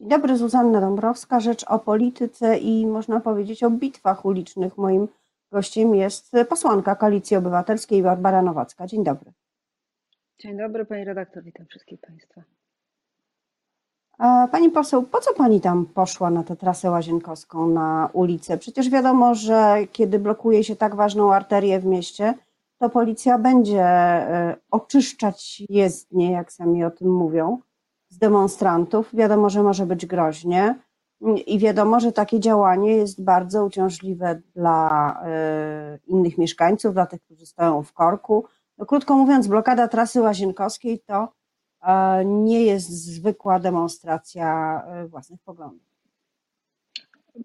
Dzień dobry, Zuzanna Dąbrowska, rzecz o polityce i można powiedzieć o bitwach ulicznych. Moim gościem jest posłanka Koalicji Obywatelskiej Barbara Nowacka. Dzień dobry. Dzień dobry, pani redaktor, witam wszystkich państwa. Pani poseł, po co pani tam poszła na tę trasę łazienkowską na ulicę? Przecież wiadomo, że kiedy blokuje się tak ważną arterię w mieście, to policja będzie e, oczyszczać jezdnie, jak sami o tym mówią z demonstrantów. Wiadomo, że może być groźnie i wiadomo, że takie działanie jest bardzo uciążliwe dla e, innych mieszkańców, dla tych, którzy stoją w korku. No, krótko mówiąc, blokada trasy łazienkowskiej to e, nie jest zwykła demonstracja e, własnych poglądów.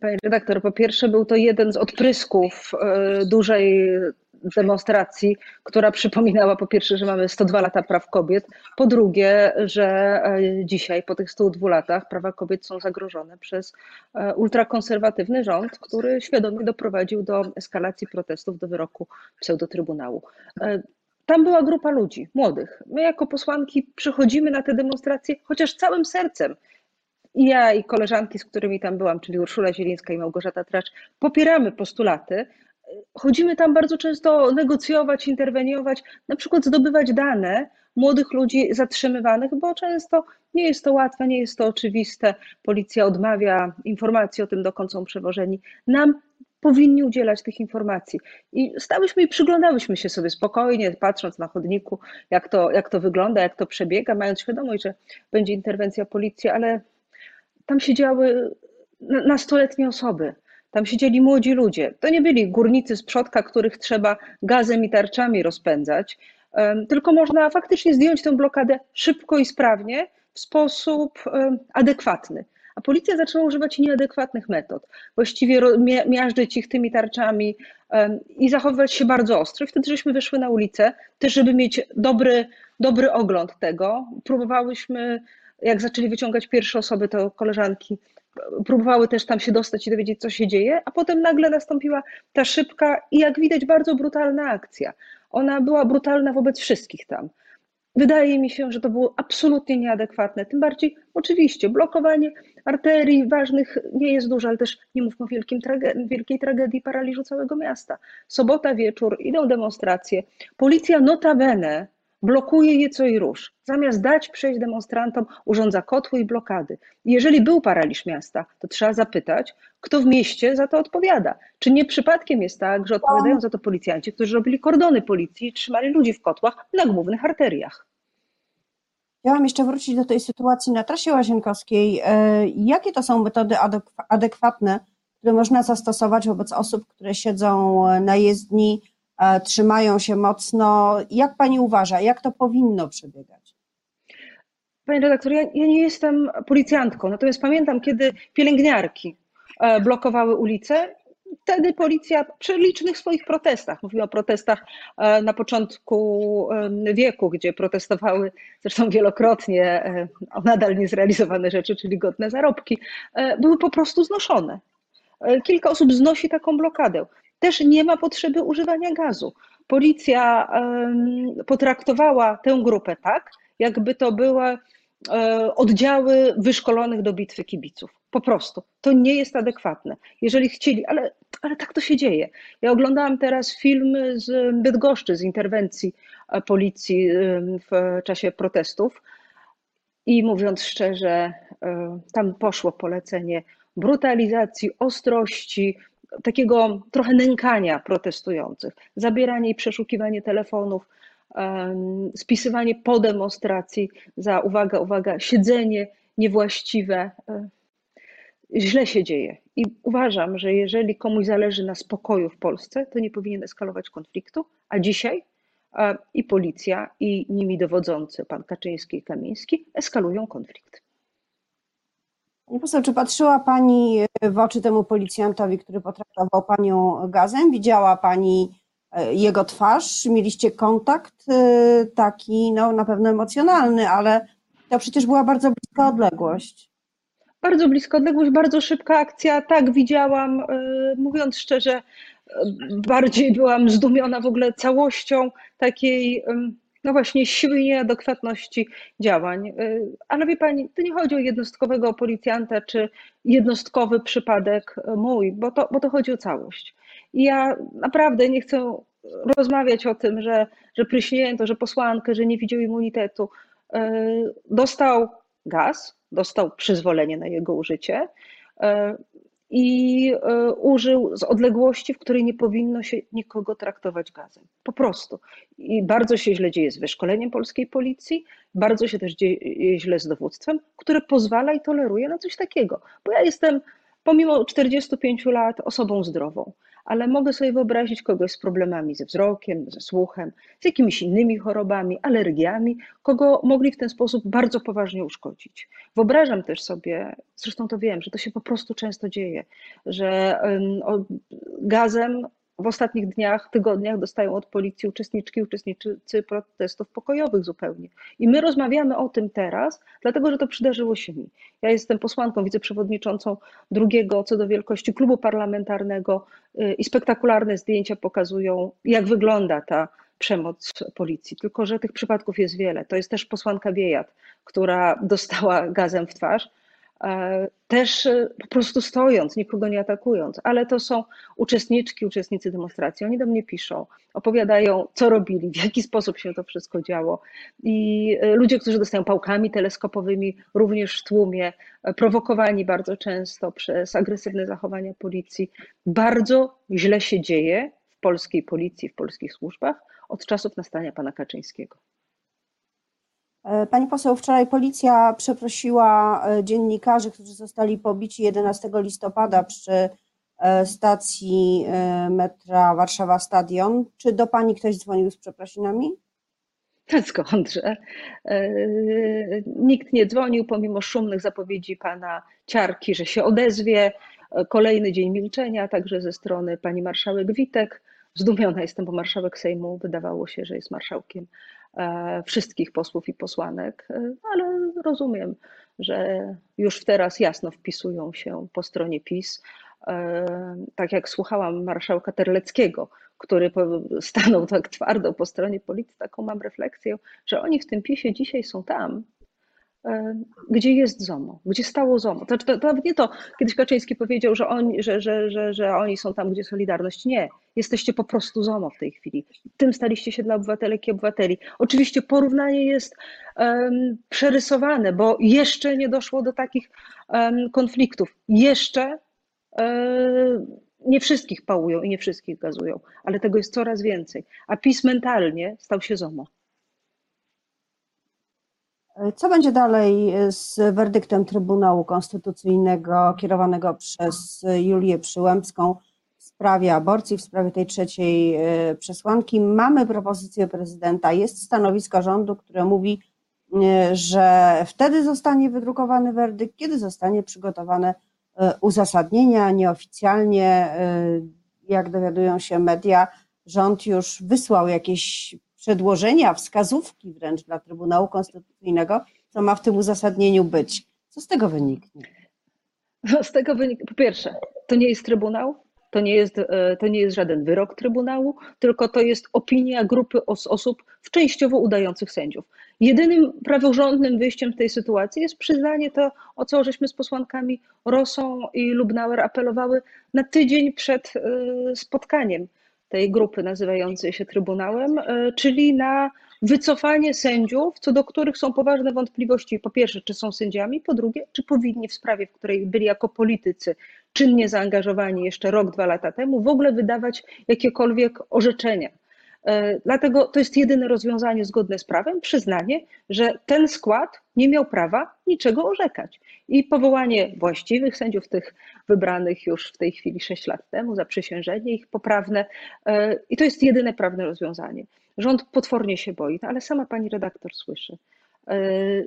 Pani redaktor, po pierwsze był to jeden z odprysków dużej demonstracji, która przypominała po pierwsze, że mamy 102 lata praw kobiet, po drugie, że e, dzisiaj po tych 102 latach prawa kobiet są zagrożone przez e, ultrakonserwatywny rząd, który świadomie doprowadził do eskalacji protestów do wyroku pseudotrybunału. E, tam była grupa ludzi, młodych. My jako posłanki przychodzimy na te demonstracje chociaż całym sercem. I ja i koleżanki, z którymi tam byłam, czyli Urszula Zielińska i Małgorzata Tracz, popieramy postulaty, chodzimy tam bardzo często negocjować, interweniować, na przykład zdobywać dane młodych ludzi zatrzymywanych, bo często nie jest to łatwe, nie jest to oczywiste. Policja odmawia informacji o tym, dokąd są przewożeni. Nam powinni udzielać tych informacji. I stałyśmy i przyglądałyśmy się sobie spokojnie, patrząc na chodniku, jak to, jak to wygląda, jak to przebiega, mając świadomość, że będzie interwencja policji, ale tam siedziały nastoletnie osoby. Tam siedzieli młodzi ludzie. To nie byli górnicy z przodka, których trzeba gazem i tarczami rozpędzać, tylko można faktycznie zdjąć tę blokadę szybko i sprawnie w sposób adekwatny. A policja zaczęła używać nieadekwatnych metod. Właściwie miażdżyć ich tymi tarczami i zachowywać się bardzo ostro. I wtedy żeśmy wyszły na ulicę, też żeby mieć dobry, dobry ogląd tego. Próbowałyśmy, jak zaczęli wyciągać pierwsze osoby, to koleżanki próbowały też tam się dostać i dowiedzieć, co się dzieje, a potem nagle nastąpiła ta szybka i jak widać bardzo brutalna akcja. Ona była brutalna wobec wszystkich tam. Wydaje mi się, że to było absolutnie nieadekwatne. Tym bardziej, oczywiście, blokowanie arterii ważnych nie jest duże, ale też nie mówmy o wielkim trage wielkiej tragedii paraliżu całego miasta. Sobota wieczór, idą demonstracje. Policja notabene blokuje je co i rusz. Zamiast dać przejść demonstrantom, urządza kotły i blokady. jeżeli był paraliż miasta, to trzeba zapytać, kto w mieście za to odpowiada. Czy nie przypadkiem jest tak, że odpowiadają za to policjanci, którzy robili kordony policji i trzymali ludzi w kotłach na głównych arteriach? Chciałam jeszcze wrócić do tej sytuacji na trasie łazienkowskiej. E, jakie to są metody adekwatne, które można zastosować wobec osób, które siedzą na jezdni, E, trzymają się mocno. Jak pani uważa, jak to powinno przebiegać? Pani redaktor, ja, ja nie jestem policjantką, natomiast pamiętam, kiedy pielęgniarki e, blokowały ulice wtedy policja przy licznych swoich protestach, mówiła o protestach e, na początku wieku, gdzie protestowały zresztą wielokrotnie o nadal niezrealizowane rzeczy, czyli godne zarobki, były po prostu znoszone. Kilka osób znosi taką blokadę też nie ma potrzeby używania gazu. Policja potraktowała tę grupę tak, jakby to były e, oddziały wyszkolonych do bitwy kibiców. Po prostu. To nie jest adekwatne. Jeżeli chcieli, ale, ale tak to się dzieje. Ja oglądałam teraz film z Bydgoszczy, z interwencji e, policji w czasie protestów i mówiąc szczerze, e, tam poszło polecenie brutalizacji, ostrości, takiego trochę nękania protestujących, zabieranie i przeszukiwanie telefonów, spisywanie po demonstracji za, uwaga, uwaga, siedzenie niewłaściwe. E, źle się dzieje. I uważam, że jeżeli komuś zależy na spokoju w Polsce, to nie powinien eskalować konfliktu, a dzisiaj e, i policja, i nimi dowodzący, pan Kaczyński i Kamiński, eskalują konflikt. Pani poseł, czy patrzyła Pani w oczy temu policjantowi, który potraktował Panią gazem? Widziała Pani e, jego twarz? Mieliście kontakt e, taki, no na pewno emocjonalny, ale to przecież była bardzo bliska odległość. Bardzo bliska odległość, bardzo szybka akcja. Tak, widziałam. E, mówiąc szczerze, bardziej byłam zdumiona w ogóle całością takiej no właśnie siły i nieadekwatności działań. Y, ale wie pani, to nie chodzi o jednostkowego policjanta czy jednostkowy przypadek mój, bo to, bo to chodzi o całość. I ja naprawdę nie chcę rozmawiać o tym, że, że pryśnięto, że posłankę, że nie widział immunitetu. Y, dostał gaz, dostał przyzwolenie na jego użycie. I e, użył z odległości, w której nie powinno się nikogo traktować gazem. Po prostu. I bardzo się źle dzieje z wyszkoleniem polskiej policji, bardzo się też dzieje źle z dowództwem, które pozwala i toleruje na coś takiego. Bo ja jestem pomimo 45 lat osobą zdrową ale mogę sobie wyobrazić kogoś z problemami ze wzrokiem, ze słuchem, z jakimiś innymi chorobami, alergiami, kogo mogli w ten sposób bardzo poważnie uszkodzić. Wyobrażam też sobie, zresztą to wiem, że to się po prostu często dzieje, że gazem w ostatnich dniach, tygodniach dostają od policji uczestniczki, uczestnicy protestów pokojowych zupełnie. I my rozmawiamy o tym teraz, dlatego że to przydarzyło się mi. Ja jestem posłanką, wiceprzewodniczącą drugiego co do wielkości klubu parlamentarnego y, i spektakularne zdjęcia pokazują, jak wygląda ta przemoc policji. Tylko, że tych przypadków jest wiele. To jest też posłanka Biejat, która dostała gazem w twarz też e, po prostu stojąc, nikogo nie atakując, ale to są uczestniczki, uczestnicy demonstracji. Oni do mnie piszą, opowiadają, co robili, w jaki sposób się to wszystko działo. I e, ludzie, którzy dostają pałkami teleskopowymi, również w tłumie, prowokowani bardzo często przez agresywne zachowania policji. Bardzo źle się dzieje w polskiej policji, w polskich służbach od czasów nastania pana Kaczyńskiego. E, pani poseł, wczoraj policja przeprosiła e, dziennikarzy, którzy zostali pobici 11 listopada przy e, stacji metra Warszawa Stadion. Czy do pani ktoś dzwonił z przeprosinami? Skądże? Nikt nie dzwonił, pomimo szumnych zapowiedzi pana Ciarki, że się odezwie. Kolejny dzień milczenia, także ze strony pani marszałek Witek. Zdumiona jestem, bo marszałek Sejmu wydawało się, że jest marszałkiem wszystkich posłów i posłanek, e, ale rozumiem, że już teraz jasno wpisują się po stronie PiS. E, tak jak słuchałam marszałka Terleckiego, który stanął tak twardo po stronie policji, taką mam refleksję, że oni w tym PiSie dzisiaj są tam, E, gdzie jest ZOMO, gdzie stało ZOMO. To, to, to nawet nie to, kiedyś Kaczyński powiedział, że oni, że, że, że, że oni są tam, gdzie Solidarność. Nie, jesteście po prostu ZOMO w tej chwili. Tym staliście się dla obywatelek i obywateli. Oczywiście porównanie jest um, przerysowane, bo jeszcze nie doszło do takich um, konfliktów. Jeszcze um, nie wszystkich pałują i nie wszystkich gazują, ale tego jest coraz więcej. A PiS mentalnie stał się ZOMO. Co będzie dalej z werdyktem Trybunału Konstytucyjnego kierowanego przez Julię Przyłębską w sprawie aborcji, w sprawie tej trzeciej e, przesłanki? Mamy propozycję prezydenta, jest stanowisko rządu, które mówi, e, że wtedy zostanie wydrukowany werdykt, kiedy zostanie przygotowane e, uzasadnienia nieoficjalnie, jak dowiadują się media, rząd już wysłał jakieś przedłożenia, wskazówki wręcz dla Trybunału Konstytucyjnego, co ma w tym uzasadnieniu być. Co z tego wyniknie? No, z tego wynika, po pierwsze, to nie jest Trybunał, to nie jest, e, to nie jest żaden wyrok Trybunału, tylko to jest opinia grupy os osób w częściowo udających sędziów. Jedynym praworządnym wyjściem w tej sytuacji jest przyznanie to, o co żeśmy z posłankami Rosą i Lubnauer apelowały na tydzień przed e, spotkaniem tej grupy nazywającej się Trybunałem, e, czyli na wycofanie sędziów, co do których są poważne wątpliwości. Po pierwsze, czy są sędziami, po drugie, czy powinni w sprawie, w której byli jako politycy czynnie zaangażowani jeszcze rok, dwa lata temu, w ogóle wydawać jakiekolwiek orzeczenia. E, dlatego to jest jedyne rozwiązanie zgodne z prawem, przyznanie, że ten skład nie miał prawa niczego orzekać. I powołanie właściwych sędziów, tych wybranych już w tej chwili 6 lat temu, zaprzysiężenie ich poprawne. E, I to jest jedyne prawne rozwiązanie. Rząd potwornie się boi, no ale sama pani redaktor słyszy, e,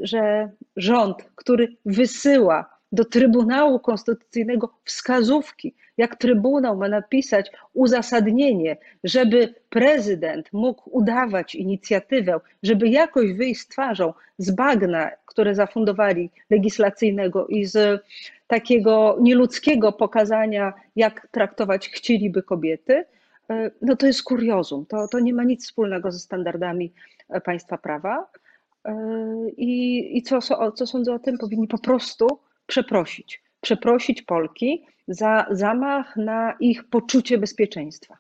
że rząd, który wysyła do Trybunału Konstytucyjnego wskazówki, jak Trybunał ma napisać uzasadnienie, żeby prezydent mógł udawać inicjatywę, żeby jakoś wyjść z twarzą z bagna, które zafundowali legislacyjnego i z takiego nieludzkiego pokazania, jak traktować chcieliby kobiety, e, no to jest kuriozum. To, to nie ma nic wspólnego ze standardami e, państwa prawa. I, i co, co sądzę o tym? Powinni po prostu przeprosić. Przeprosić Polki za zamach na ich poczucie bezpieczeństwa.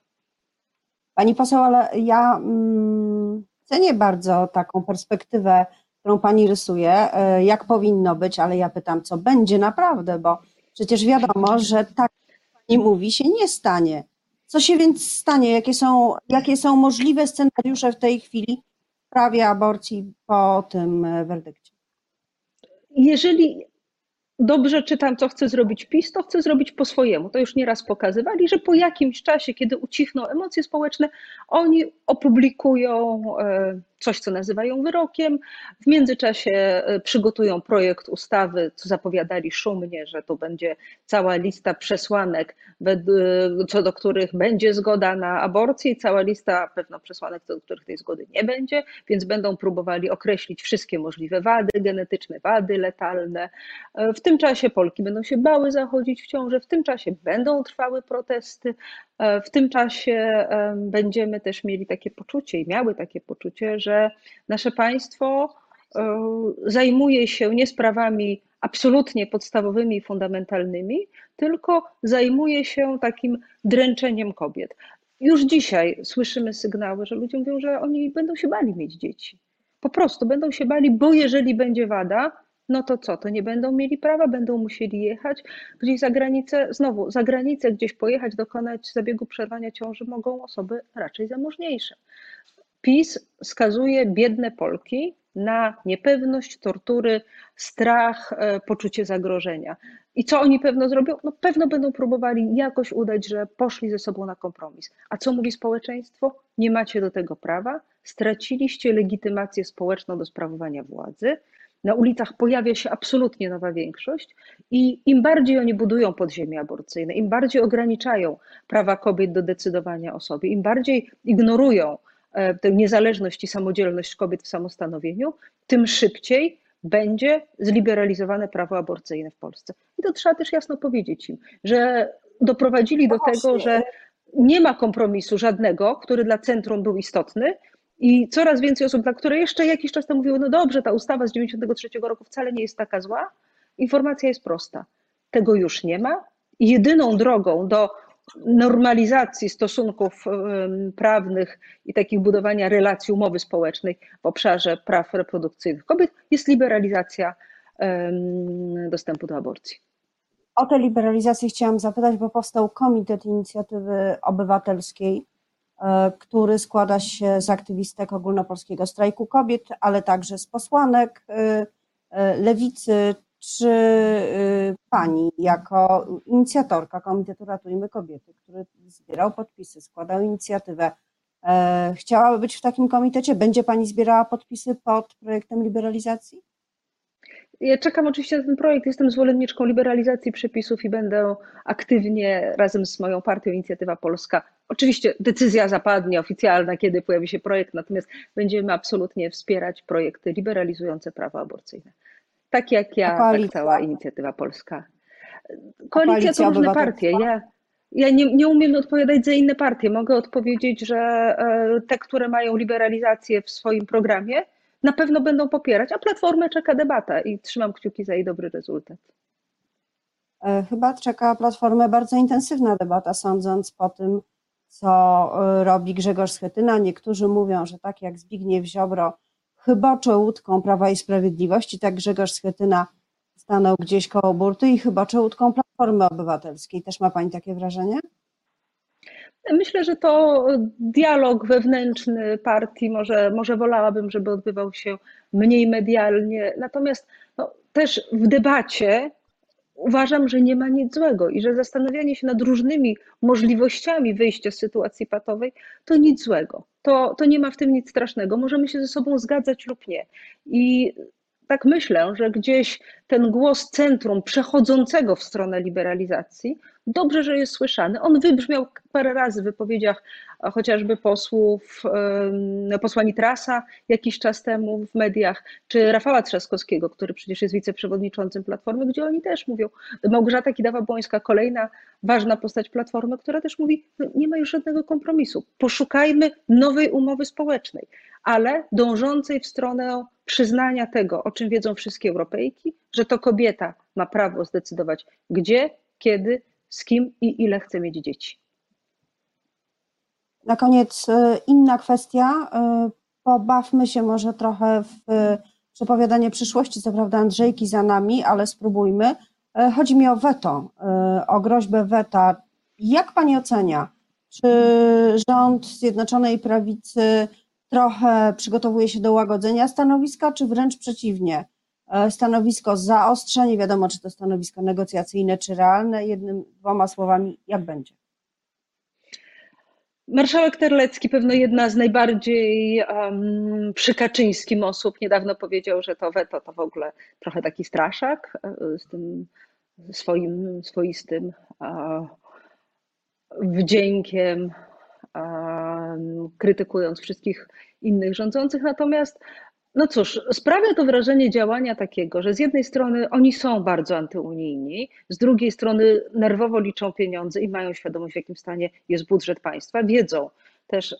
Pani poseł, ale ja mm, cenię bardzo taką perspektywę, którą pani rysuje, e, jak powinno być, ale ja pytam, co będzie naprawdę, bo przecież wiadomo, że tak pani mówi się nie stanie. Co się więc stanie? Jakie są, jakie są możliwe scenariusze w tej chwili w sprawie aborcji po tym e, werdykcie? Jeżeli dobrze czytam, co chce zrobić PiS, to chce zrobić po swojemu. To już nieraz pokazywali, że po jakimś czasie, kiedy ucichną emocje społeczne, oni opublikują e, coś, co nazywają wyrokiem. W międzyczasie e, przygotują projekt ustawy, co zapowiadali szumnie, że to będzie cała lista przesłanek, co do których będzie zgoda na aborcję i cała lista pewno przesłanek, co do których tej zgody nie będzie, więc będą próbowali określić wszystkie możliwe wady genetyczne, wady letalne. E, w tym czasie Polki będą się bały zachodzić w ciążę, w tym czasie będą trwały protesty, e, w tym czasie będziemy też mieli takie poczucie i miały takie poczucie, że że nasze państwo e, zajmuje się nie sprawami absolutnie podstawowymi i fundamentalnymi, tylko zajmuje się takim dręczeniem kobiet. Już dzisiaj słyszymy sygnały, że ludzie mówią, że oni będą się bali mieć dzieci. Po prostu będą się bali, bo jeżeli będzie wada, no to co, to nie będą mieli prawa, będą musieli jechać gdzieś za granicę, znowu za granicę gdzieś pojechać, dokonać zabiegu przerwania ciąży mogą osoby raczej zamożniejsze. PiS skazuje biedne Polki na niepewność, tortury, strach, e, poczucie zagrożenia. I co oni pewno zrobią? No pewno będą próbowali jakoś udać, że poszli ze sobą na kompromis. A co mówi społeczeństwo? Nie macie do tego prawa, straciliście legitymację społeczną do sprawowania władzy. Na ulicach pojawia się absolutnie nowa większość i im bardziej oni budują podziemie aborcyjne, im bardziej ograniczają prawa kobiet do decydowania o sobie, im bardziej ignorują tę niezależność i samodzielność kobiet w samostanowieniu, tym szybciej będzie zliberalizowane prawo aborcyjne w Polsce. I to trzeba też jasno powiedzieć im, że doprowadzili do tego, że nie ma kompromisu żadnego, który dla centrum był istotny, i coraz więcej osób, dla które jeszcze jakiś czas temu mówiło, no dobrze, ta ustawa z 93 roku wcale nie jest taka zła. Informacja jest prosta. Tego już nie ma. Jedyną drogą do normalizacji stosunków prawnych i takich budowania relacji umowy społecznej w obszarze praw reprodukcyjnych kobiet jest liberalizacja dostępu do aborcji. O tę liberalizację chciałam zapytać, bo powstał Komitet Inicjatywy Obywatelskiej, e, który składa się z aktywistek ogólnopolskiego strajku kobiet, ale także z posłanek e, e, lewicy czy y, pani, jako inicjatorka Komitetu Ratujmy Kobiety, który zbierał podpisy, składał inicjatywę, e, chciałaby być w takim komitecie? Będzie pani zbierała podpisy pod projektem liberalizacji? Ja czekam oczywiście na ten projekt. Jestem zwolenniczką liberalizacji przepisów i będę aktywnie razem z moją partią Inicjatywa Polska. Oczywiście decyzja zapadnie oficjalna, kiedy pojawi się projekt, natomiast będziemy absolutnie wspierać projekty liberalizujące prawo aborcyjne. Tak jak ja, tak cała inicjatywa polska. Koalicja to różne partie. Ja, ja nie, nie umiem odpowiadać za inne partie. Mogę odpowiedzieć, że e, te, które mają liberalizację w swoim programie, na pewno będą popierać, a Platformę czeka debata i trzymam kciuki za jej dobry rezultat. E, chyba czeka Platformę bardzo intensywna debata, sądząc po tym, co e, robi Grzegorz Schetyna. Niektórzy mówią, że tak jak Zbigniew Ziobro chybocze łódką Prawa i Sprawiedliwości, tak Grzegorz Schetyna stanął gdzieś koło burty i chybocze łódką Platformy Obywatelskiej. Też ma Pani takie wrażenie? Myślę, że to dialog wewnętrzny partii, może, może wolałabym, żeby odbywał się mniej medialnie, natomiast no, też w debacie uważam, że nie ma nic złego i że zastanawianie się nad różnymi możliwościami wyjścia z sytuacji patowej to nic złego. To, to nie ma w tym nic strasznego. Możemy się ze sobą zgadzać lub nie. I tak myślę, że gdzieś ten głos centrum przechodzącego w stronę liberalizacji Dobrze, że jest słyszany. On wybrzmiał parę razy w wypowiedziach chociażby posłów, posła Nitrasa jakiś czas temu w mediach, czy Rafała Trzaskowskiego, który przecież jest wiceprzewodniczącym Platformy, gdzie oni też mówią. Małgorzata Kidawa-Błońska, kolejna ważna postać Platformy, która też mówi, no nie ma już żadnego kompromisu. Poszukajmy nowej umowy społecznej, ale dążącej w stronę przyznania tego, o czym wiedzą wszystkie Europejki, że to kobieta ma prawo zdecydować, gdzie, kiedy, z kim i ile chce mieć dzieci. Na koniec e, inna kwestia. E, pobawmy się może trochę w przepowiadanie przyszłości. Co prawda Andrzejki za nami, ale spróbujmy. E, chodzi mi o weto, o groźbę weta. Jak pani ocenia, czy rząd Zjednoczonej Prawicy trochę przygotowuje się do łagodzenia stanowiska, czy wręcz przeciwnie? Stanowisko zaostrzenie, wiadomo, czy to stanowisko negocjacyjne, czy realne. Jednym, dwoma słowami, jak będzie? Marszałek Terlecki, pewno jedna z najbardziej um, przy Kaczyńskim osób, niedawno powiedział, że to weto to w ogóle trochę taki straszak e, z tym swoim swoistym wdziękiem, krytykując wszystkich innych rządzących. Natomiast no cóż, sprawia to wrażenie działania takiego, że z jednej strony oni są bardzo antyunijni, z drugiej strony nerwowo liczą pieniądze i mają świadomość, w jakim stanie jest budżet państwa. Wiedzą też,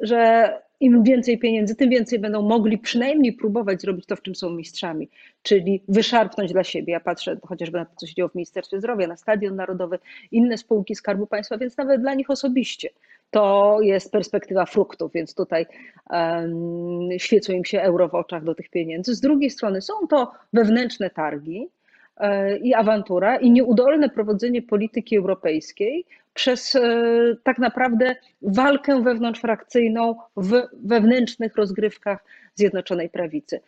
że im więcej pieniędzy, tym więcej będą mogli przynajmniej próbować zrobić to, w czym są mistrzami, czyli wyszarpnąć dla siebie. Ja patrzę chociażby na to, co się dzieje w Ministerstwie Zdrowia, na Stadion Narodowy, inne spółki Skarbu Państwa, więc nawet dla nich osobiście to jest perspektywa fruktów, więc tutaj um, świecą im się euro w oczach do tych pieniędzy. Z drugiej strony są to wewnętrzne targi e, i awantura i nieudolne prowadzenie polityki europejskiej przez e, tak naprawdę walkę wewnątrzfrakcyjną w wewnętrznych rozgrywkach Zjednoczonej Prawicy.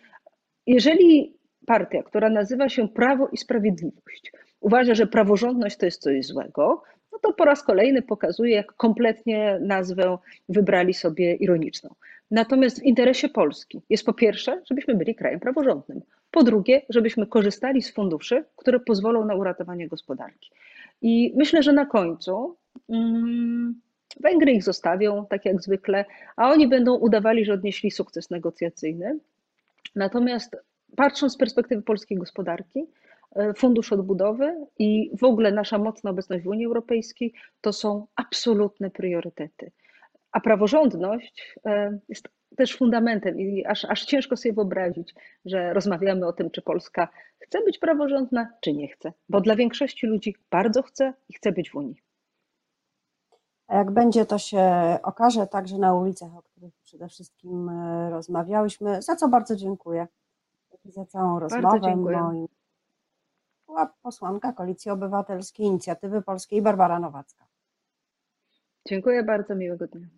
Jeżeli partia, która nazywa się Prawo i Sprawiedliwość, uważa, że praworządność to jest coś złego, no to po raz kolejny pokazuje, jak kompletnie nazwę wybrali sobie ironiczną. Natomiast w interesie Polski jest po pierwsze, żebyśmy byli krajem praworządnym. Po drugie, żebyśmy korzystali z funduszy, które pozwolą na uratowanie gospodarki. I myślę, że na końcu hmm, Węgry ich zostawią, tak jak zwykle, a oni będą udawali, że odnieśli sukces negocjacyjny. Natomiast patrząc z perspektywy polskiej gospodarki, Fundusz Odbudowy i w ogóle nasza mocna obecność w Unii Europejskiej to są absolutne priorytety. A praworządność e, jest też fundamentem i aż, aż ciężko sobie wyobrazić, że rozmawiamy o tym, czy Polska chce być praworządna, czy nie chce, bo dla większości ludzi bardzo chce i chce być w Unii. A jak będzie, to się okaże także na ulicach, o których przede wszystkim e, rozmawiałyśmy, za co bardzo dziękuję. Za całą rozmowę. Bardzo dziękuję. Moim była posłanka Koalicji Obywatelskiej Inicjatywy Polskiej Barbara Nowacka. Dziękuję bardzo, miłego dnia.